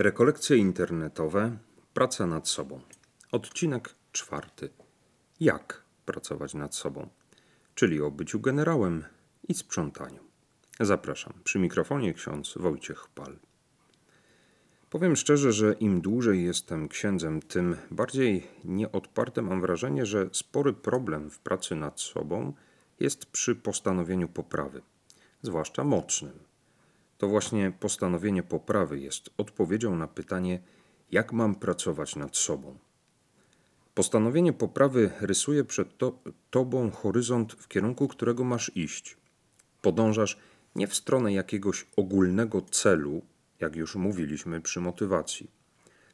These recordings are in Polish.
Rekolekcje internetowe, praca nad sobą. Odcinek czwarty. Jak pracować nad sobą? Czyli o byciu generałem i sprzątaniu. Zapraszam. Przy mikrofonie ksiądz Wojciech Pal. Powiem szczerze, że im dłużej jestem księdzem, tym bardziej nieodparte mam wrażenie, że spory problem w pracy nad sobą jest przy postanowieniu poprawy, zwłaszcza mocnym to właśnie postanowienie poprawy jest odpowiedzią na pytanie, jak mam pracować nad sobą. Postanowienie poprawy rysuje przed to, tobą horyzont, w kierunku którego masz iść. Podążasz nie w stronę jakiegoś ogólnego celu, jak już mówiliśmy przy motywacji.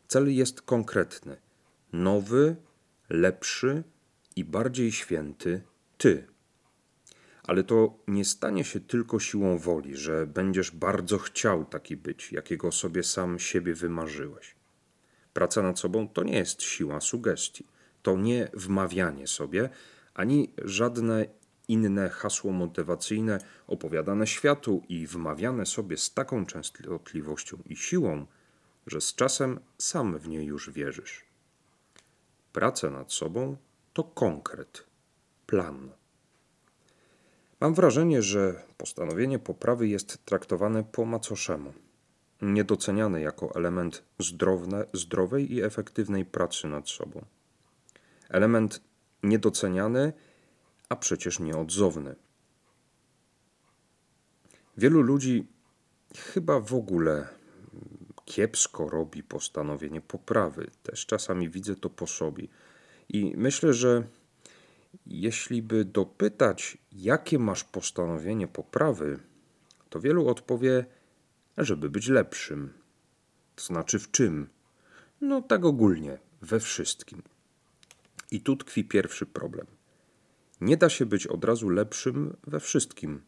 Cel jest konkretny, nowy, lepszy i bardziej święty ty. Ale to nie stanie się tylko siłą woli, że będziesz bardzo chciał taki być, jakiego sobie sam siebie wymarzyłeś. Praca nad sobą to nie jest siła sugestii, to nie wmawianie sobie, ani żadne inne hasło motywacyjne opowiadane światu i wmawiane sobie z taką częstotliwością i siłą, że z czasem sam w nie już wierzysz. Praca nad sobą to konkret, plan. Mam wrażenie, że postanowienie poprawy jest traktowane po macoszemu, niedoceniane jako element zdrowne, zdrowej i efektywnej pracy nad sobą. Element niedoceniany, a przecież nieodzowny. Wielu ludzi chyba w ogóle kiepsko robi postanowienie poprawy. Też czasami widzę to po sobie. I myślę, że jeśli by dopytać, jakie masz postanowienie poprawy, to wielu odpowie, żeby być lepszym. To znaczy w czym? No tak ogólnie, we wszystkim. I tu tkwi pierwszy problem. Nie da się być od razu lepszym we wszystkim.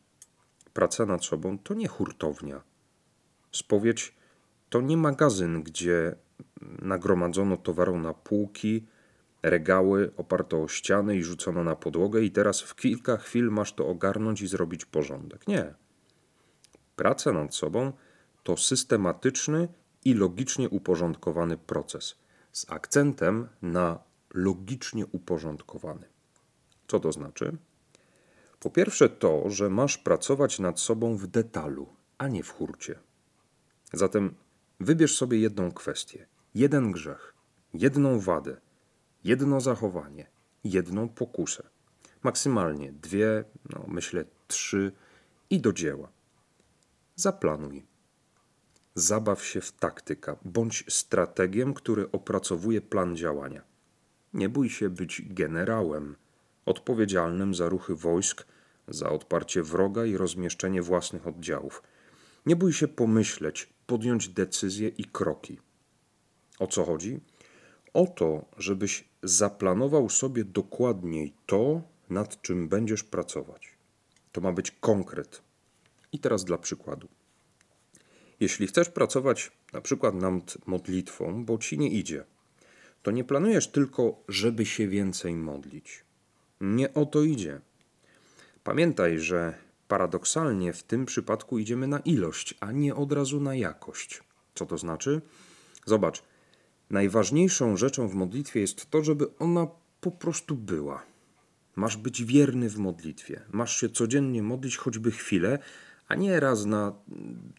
Praca nad sobą to nie hurtownia. Spowiedź to nie magazyn, gdzie nagromadzono towaru na półki, regały oparto o ściany i rzucono na podłogę, i teraz w kilka chwil masz to ogarnąć i zrobić porządek. Nie. Praca nad sobą to systematyczny i logicznie uporządkowany proces, z akcentem na logicznie uporządkowany. Co to znaczy? Po pierwsze, to, że masz pracować nad sobą w detalu, a nie w hurcie. Zatem wybierz sobie jedną kwestię, jeden grzech, jedną wadę jedno zachowanie, jedną pokusę. Maksymalnie dwie, no myślę trzy i do dzieła. Zaplanuj. Zabaw się w taktyka, bądź strategiem, który opracowuje plan działania. Nie bój się być generałem, odpowiedzialnym za ruchy wojsk, za odparcie wroga i rozmieszczenie własnych oddziałów. Nie bój się pomyśleć, podjąć decyzje i kroki. O co chodzi? O to, żebyś zaplanował sobie dokładniej to, nad czym będziesz pracować. To ma być konkret. I teraz dla przykładu. Jeśli chcesz pracować na przykład nad modlitwą, bo ci nie idzie, to nie planujesz tylko, żeby się więcej modlić. Nie o to idzie. Pamiętaj, że paradoksalnie w tym przypadku idziemy na ilość, a nie od razu na jakość. Co to znaczy? Zobacz, Najważniejszą rzeczą w modlitwie jest to, żeby ona po prostu była. Masz być wierny w modlitwie. Masz się codziennie modlić choćby chwilę, a nie raz na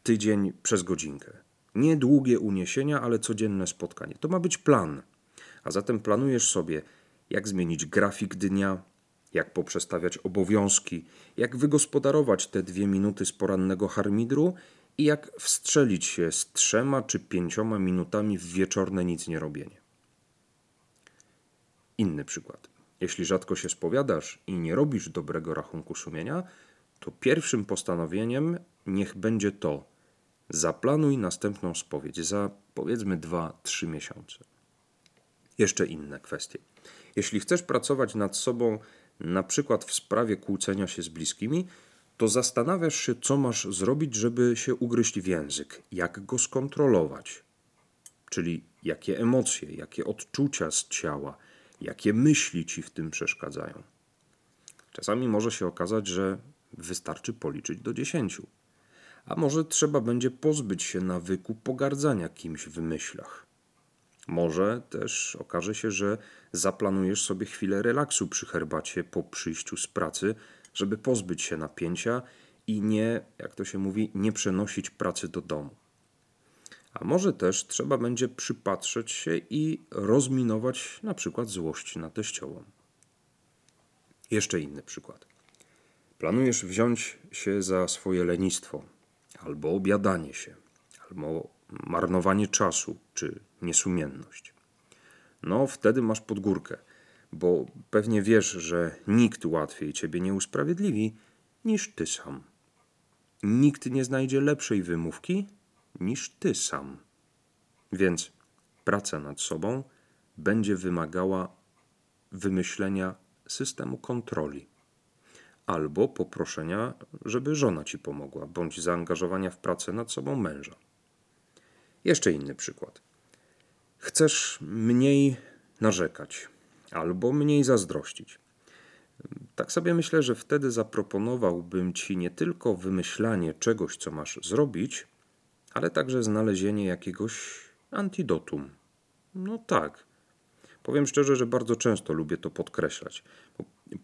tydzień przez godzinkę. Nie długie uniesienia, ale codzienne spotkanie. To ma być plan. A zatem planujesz sobie, jak zmienić grafik dnia, jak poprzestawiać obowiązki, jak wygospodarować te dwie minuty z porannego harmidru i jak wstrzelić się z trzema czy pięcioma minutami w wieczorne nic nie robienie. Inny przykład. Jeśli rzadko się spowiadasz i nie robisz dobrego rachunku sumienia, to pierwszym postanowieniem niech będzie to: zaplanuj następną spowiedź za powiedzmy 2-3 miesiące. Jeszcze inne kwestie. Jeśli chcesz pracować nad sobą, na przykład w sprawie kłócenia się z bliskimi, to zastanawiasz się, co masz zrobić, żeby się ugryźć w język, jak go skontrolować. Czyli jakie emocje, jakie odczucia z ciała, jakie myśli ci w tym przeszkadzają. Czasami może się okazać, że wystarczy policzyć do dziesięciu. A może trzeba będzie pozbyć się nawyku pogardzania kimś w myślach. Może też okaże się, że zaplanujesz sobie chwilę relaksu przy herbacie po przyjściu z pracy, żeby pozbyć się napięcia i nie, jak to się mówi, nie przenosić pracy do domu. A może też trzeba będzie przypatrzeć się i rozminować na przykład złość na teściową. Jeszcze inny przykład. Planujesz wziąć się za swoje lenistwo, albo obiadanie się, albo marnowanie czasu, czy niesumienność. No, wtedy masz podgórkę, bo pewnie wiesz, że nikt łatwiej ciebie nie usprawiedliwi niż ty sam. Nikt nie znajdzie lepszej wymówki niż ty sam. Więc praca nad sobą będzie wymagała wymyślenia systemu kontroli albo poproszenia, żeby żona ci pomogła, bądź zaangażowania w pracę nad sobą męża. Jeszcze inny przykład. Chcesz mniej narzekać albo mniej zazdrościć. Tak sobie myślę, że wtedy zaproponowałbym ci nie tylko wymyślanie czegoś, co masz zrobić, ale także znalezienie jakiegoś antidotum. No tak. Powiem szczerze, że bardzo często lubię to podkreślać.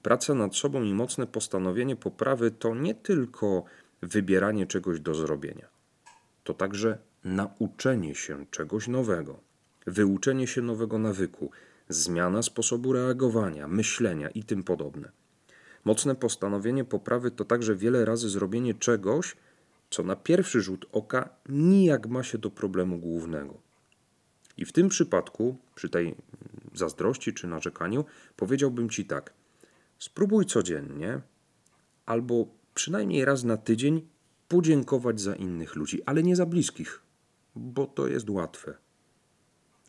Praca nad sobą i mocne postanowienie poprawy to nie tylko wybieranie czegoś do zrobienia, to także nauczenie się czegoś nowego, wyuczenie się nowego nawyku, zmiana sposobu reagowania, myślenia i tym podobne. Mocne postanowienie poprawy to także wiele razy zrobienie czegoś, co na pierwszy rzut oka nijak ma się do problemu głównego. I w tym przypadku, przy tej zazdrości czy narzekaniu, powiedziałbym ci tak: spróbuj codziennie albo przynajmniej raz na tydzień podziękować za innych ludzi, ale nie za bliskich, bo to jest łatwe.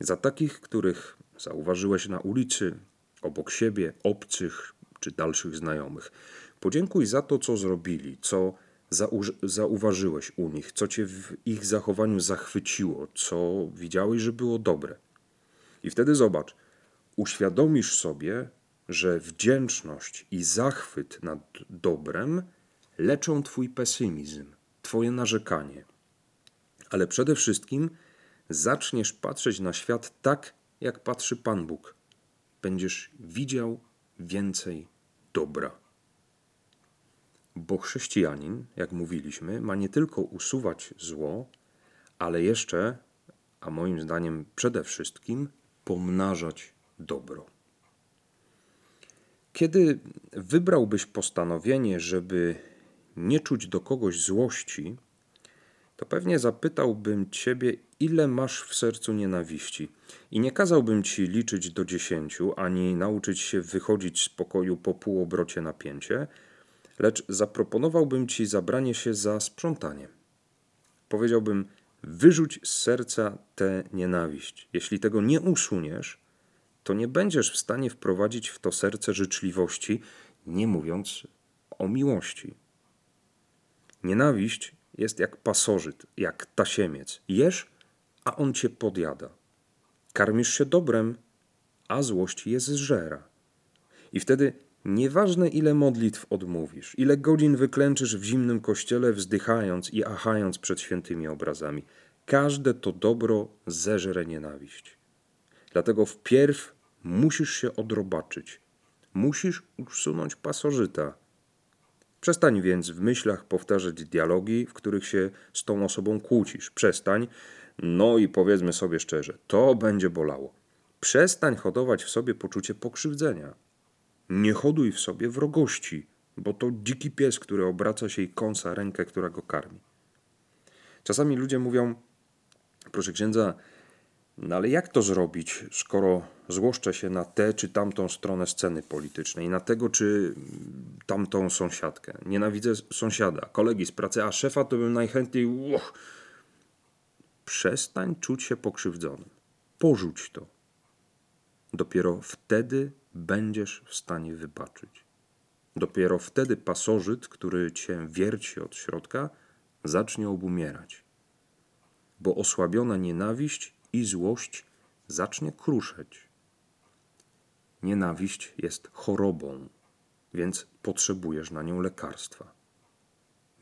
Za takich, których zauważyłeś na ulicy, obok siebie, obcych czy dalszych znajomych. Podziękuj za to, co zrobili, co zauważyłeś u nich, co cię w ich zachowaniu zachwyciło, co widziałeś, że było dobre. I wtedy zobacz, uświadomisz sobie, że wdzięczność i zachwyt nad dobrem leczą twój pesymizm, twoje narzekanie. Ale przede wszystkim zaczniesz patrzeć na świat tak, jak patrzy Pan Bóg. Będziesz widział więcej dobra. Bo chrześcijanin, jak mówiliśmy, ma nie tylko usuwać zło, ale jeszcze, a moim zdaniem przede wszystkim, pomnażać dobro. Kiedy wybrałbyś postanowienie, żeby nie czuć do kogoś złości, to pewnie zapytałbym ciebie, ile masz w sercu nienawiści. I nie kazałbym ci liczyć do dziesięciu, ani nauczyć się wychodzić z pokoju po półobrocie napięcie, lecz zaproponowałbym ci zabranie się za sprzątanie. Powiedziałbym, wyrzuć z serca tę nienawiść. Jeśli tego nie usuniesz, to nie będziesz w stanie wprowadzić w to serce życzliwości, nie mówiąc o miłości. Nienawiść jest jak pasożyt, jak tasiemiec. Jesz, a on cię podjada. Karmisz się dobrem, a złość je zżera. I wtedy nieważne ile modlitw odmówisz, ile godzin wyklęczysz w zimnym kościele, wzdychając i achając przed świętymi obrazami, każde to dobro zeżre nienawiść. Dlatego wpierw musisz się odrobaczyć. Musisz usunąć pasożyta. Przestań więc w myślach powtarzać dialogi, w których się z tą osobą kłócisz. Przestań, no i powiedzmy sobie szczerze, to będzie bolało. Przestań hodować w sobie poczucie pokrzywdzenia. Nie hoduj w sobie wrogości, bo to dziki pies, który obraca się i kąsa rękę, która go karmi. Czasami ludzie mówią, proszę księdza, no ale jak to zrobić, skoro złoszczę się na tę czy tamtą stronę sceny politycznej, na tego czy tamtą sąsiadkę? Nienawidzę sąsiada, kolegi z pracy, a szefa to bym najchętniej. Uch, przestań czuć się pokrzywdzonym. Porzuć to. Dopiero wtedy będziesz w stanie wybaczyć. Dopiero wtedy pasożyt, który cię wierci od środka, zacznie obumierać. Bo osłabiona nienawiść i złość zacznie kruszeć. Nienawiść jest chorobą, więc potrzebujesz na nią lekarstwa.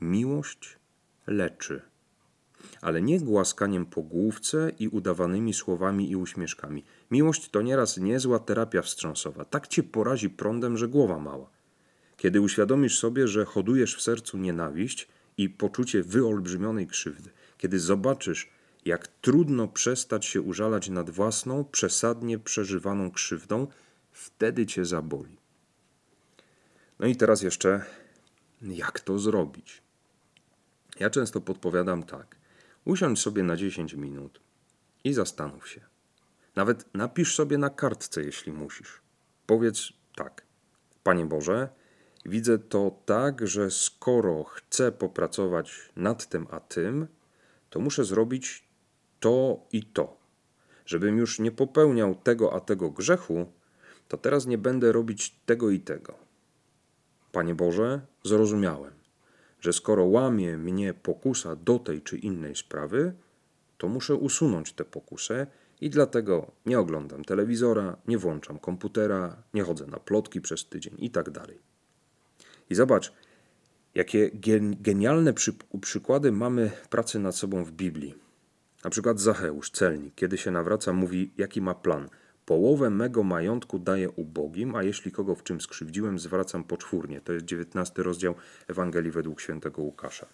Miłość leczy. Ale nie głaskaniem po główce i udawanymi słowami i uśmieszkami. Miłość to nieraz niezła terapia wstrząsowa. Tak cię porazi prądem, że głowa mała. Kiedy uświadomisz sobie, że hodujesz w sercu nienawiść i poczucie wyolbrzymionej krzywdy, kiedy zobaczysz, jak trudno przestać się użalać nad własną, przesadnie przeżywaną krzywdą, wtedy cię zaboli. No i teraz jeszcze, jak to zrobić? Ja często podpowiadam tak. Usiądź sobie na 10 minut i zastanów się. Nawet napisz sobie na kartce, jeśli musisz. Powiedz tak. Panie Boże, widzę to tak, że skoro chcę popracować nad tym a tym, to muszę zrobić to i to. Żebym już nie popełniał tego a tego grzechu, to teraz nie będę robić tego i tego. Panie Boże, zrozumiałem, że skoro łamie mnie pokusa do tej czy innej sprawy, to muszę usunąć tę pokusę i dlatego nie oglądam telewizora, nie włączam komputera, nie chodzę na plotki przez tydzień i tak dalej. I zobacz, jakie genialne przy, przykłady mamy pracy nad sobą w Biblii. Na przykład Zacheusz, celnik, kiedy się nawraca, mówi, jaki ma plan. Połowę mego majątku daję ubogim, a jeśli kogo w czym skrzywdziłem, zwracam poczwórnie. To jest 19 rozdział Ewangelii według świętego Łukasza.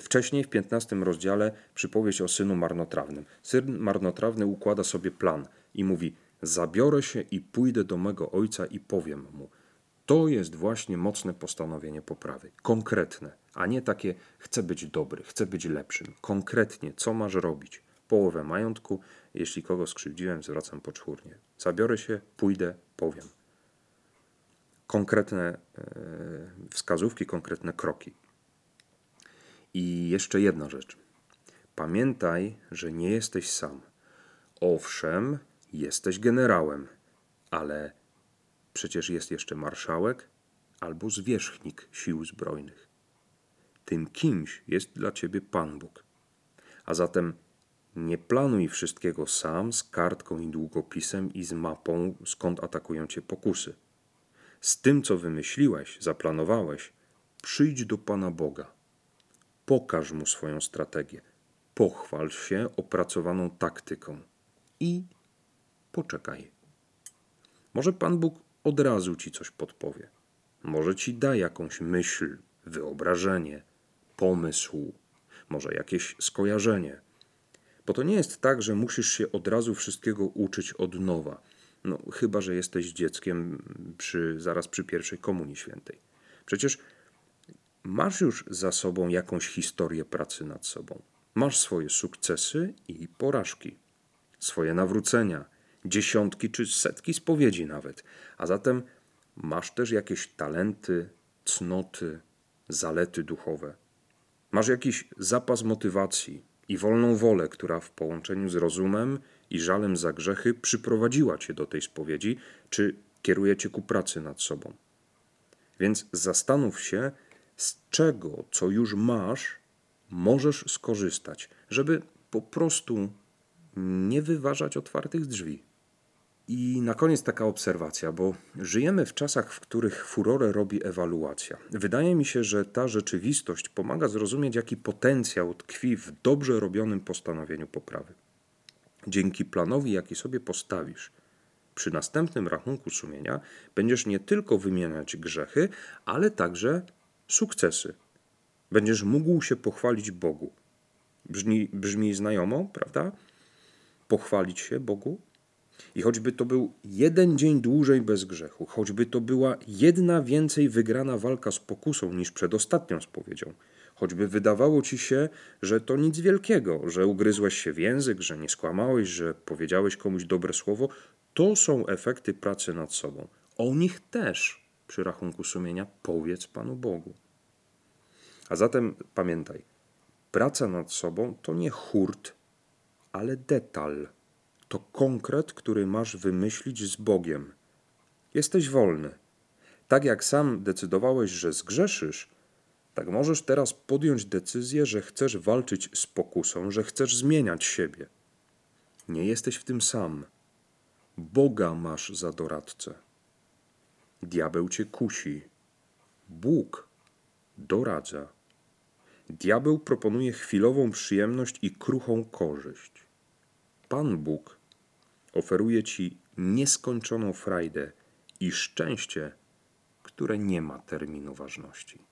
Wcześniej w 15 rozdziale przypowieść o synu marnotrawnym. Syn marnotrawny układa sobie plan i mówi: Zabiorę się i pójdę do mego ojca i powiem mu. To jest właśnie mocne postanowienie poprawy, konkretne, a nie takie chcę być dobry, chcę być lepszym. Konkretnie, co masz robić? Połowę majątku, jeśli kogo skrzywdziłem, zwracam poczwórnie. Zabiorę się, pójdę, powiem. Konkretne e, wskazówki, konkretne kroki. I jeszcze jedna rzecz. Pamiętaj, że nie jesteś sam. Owszem, jesteś generałem, ale przecież jest jeszcze marszałek albo zwierzchnik sił zbrojnych. Tym kimś jest dla ciebie Pan Bóg. A zatem nie planuj wszystkiego sam z kartką i długopisem i z mapą, skąd atakują cię pokusy. Z tym, co wymyśliłeś, zaplanowałeś, przyjdź do Pana Boga. Pokaż mu swoją strategię. Pochwal się opracowaną taktyką i poczekaj. Może Pan Bóg od razu ci coś podpowie. Może ci da jakąś myśl, wyobrażenie, pomysł, może jakieś skojarzenie. Bo to nie jest tak, że musisz się od razu wszystkiego uczyć od nowa. No, chyba, że jesteś dzieckiem przy, zaraz przy pierwszej Komunii Świętej. Przecież masz już za sobą jakąś historię pracy nad sobą. Masz swoje sukcesy i porażki, swoje nawrócenia, dziesiątki czy setki spowiedzi nawet. A zatem masz też jakieś talenty, cnoty, zalety duchowe. Masz jakiś zapas motywacji i wolną wolę, która w połączeniu z rozumem i żalem za grzechy przyprowadziła cię do tej spowiedzi, czy kieruje cię ku pracy nad sobą. Więc zastanów się, z czego, co już masz, możesz skorzystać, żeby po prostu nie wyważać otwartych drzwi. I na koniec taka obserwacja, bo żyjemy w czasach, w których furorę robi ewaluacja. Wydaje mi się, że ta rzeczywistość pomaga zrozumieć, jaki potencjał tkwi w dobrze robionym postanowieniu poprawy. Dzięki planowi, jaki sobie postawisz, przy następnym rachunku sumienia będziesz nie tylko wymieniać grzechy, ale także sukcesy. Będziesz mógł się pochwalić Bogu. Brzmi, brzmi znajomo, prawda? Pochwalić się Bogu? I choćby to był jeden dzień dłużej bez grzechu, choćby to była jedna więcej wygrana walka z pokusą niż przed ostatnią spowiedzią, choćby wydawało ci się, że to nic wielkiego, że ugryzłeś się w język, że nie skłamałeś, że powiedziałeś komuś dobre słowo, to są efekty pracy nad sobą. O nich też przy rachunku sumienia powiedz Panu Bogu. A zatem pamiętaj, praca nad sobą to nie hurt, ale detal to konkret, który masz wymyślić z Bogiem. Jesteś wolny. Tak jak sam decydowałeś, że zgrzeszysz, tak możesz teraz podjąć decyzję, że chcesz walczyć z pokusą, że chcesz zmieniać siebie. Nie jesteś w tym sam. Boga masz za doradcę. Diabeł cię kusi. Bóg doradza. Diabeł proponuje chwilową przyjemność i kruchą korzyść. Pan Bóg oferuje ci nieskończoną frajdę i szczęście, które nie ma terminu ważności.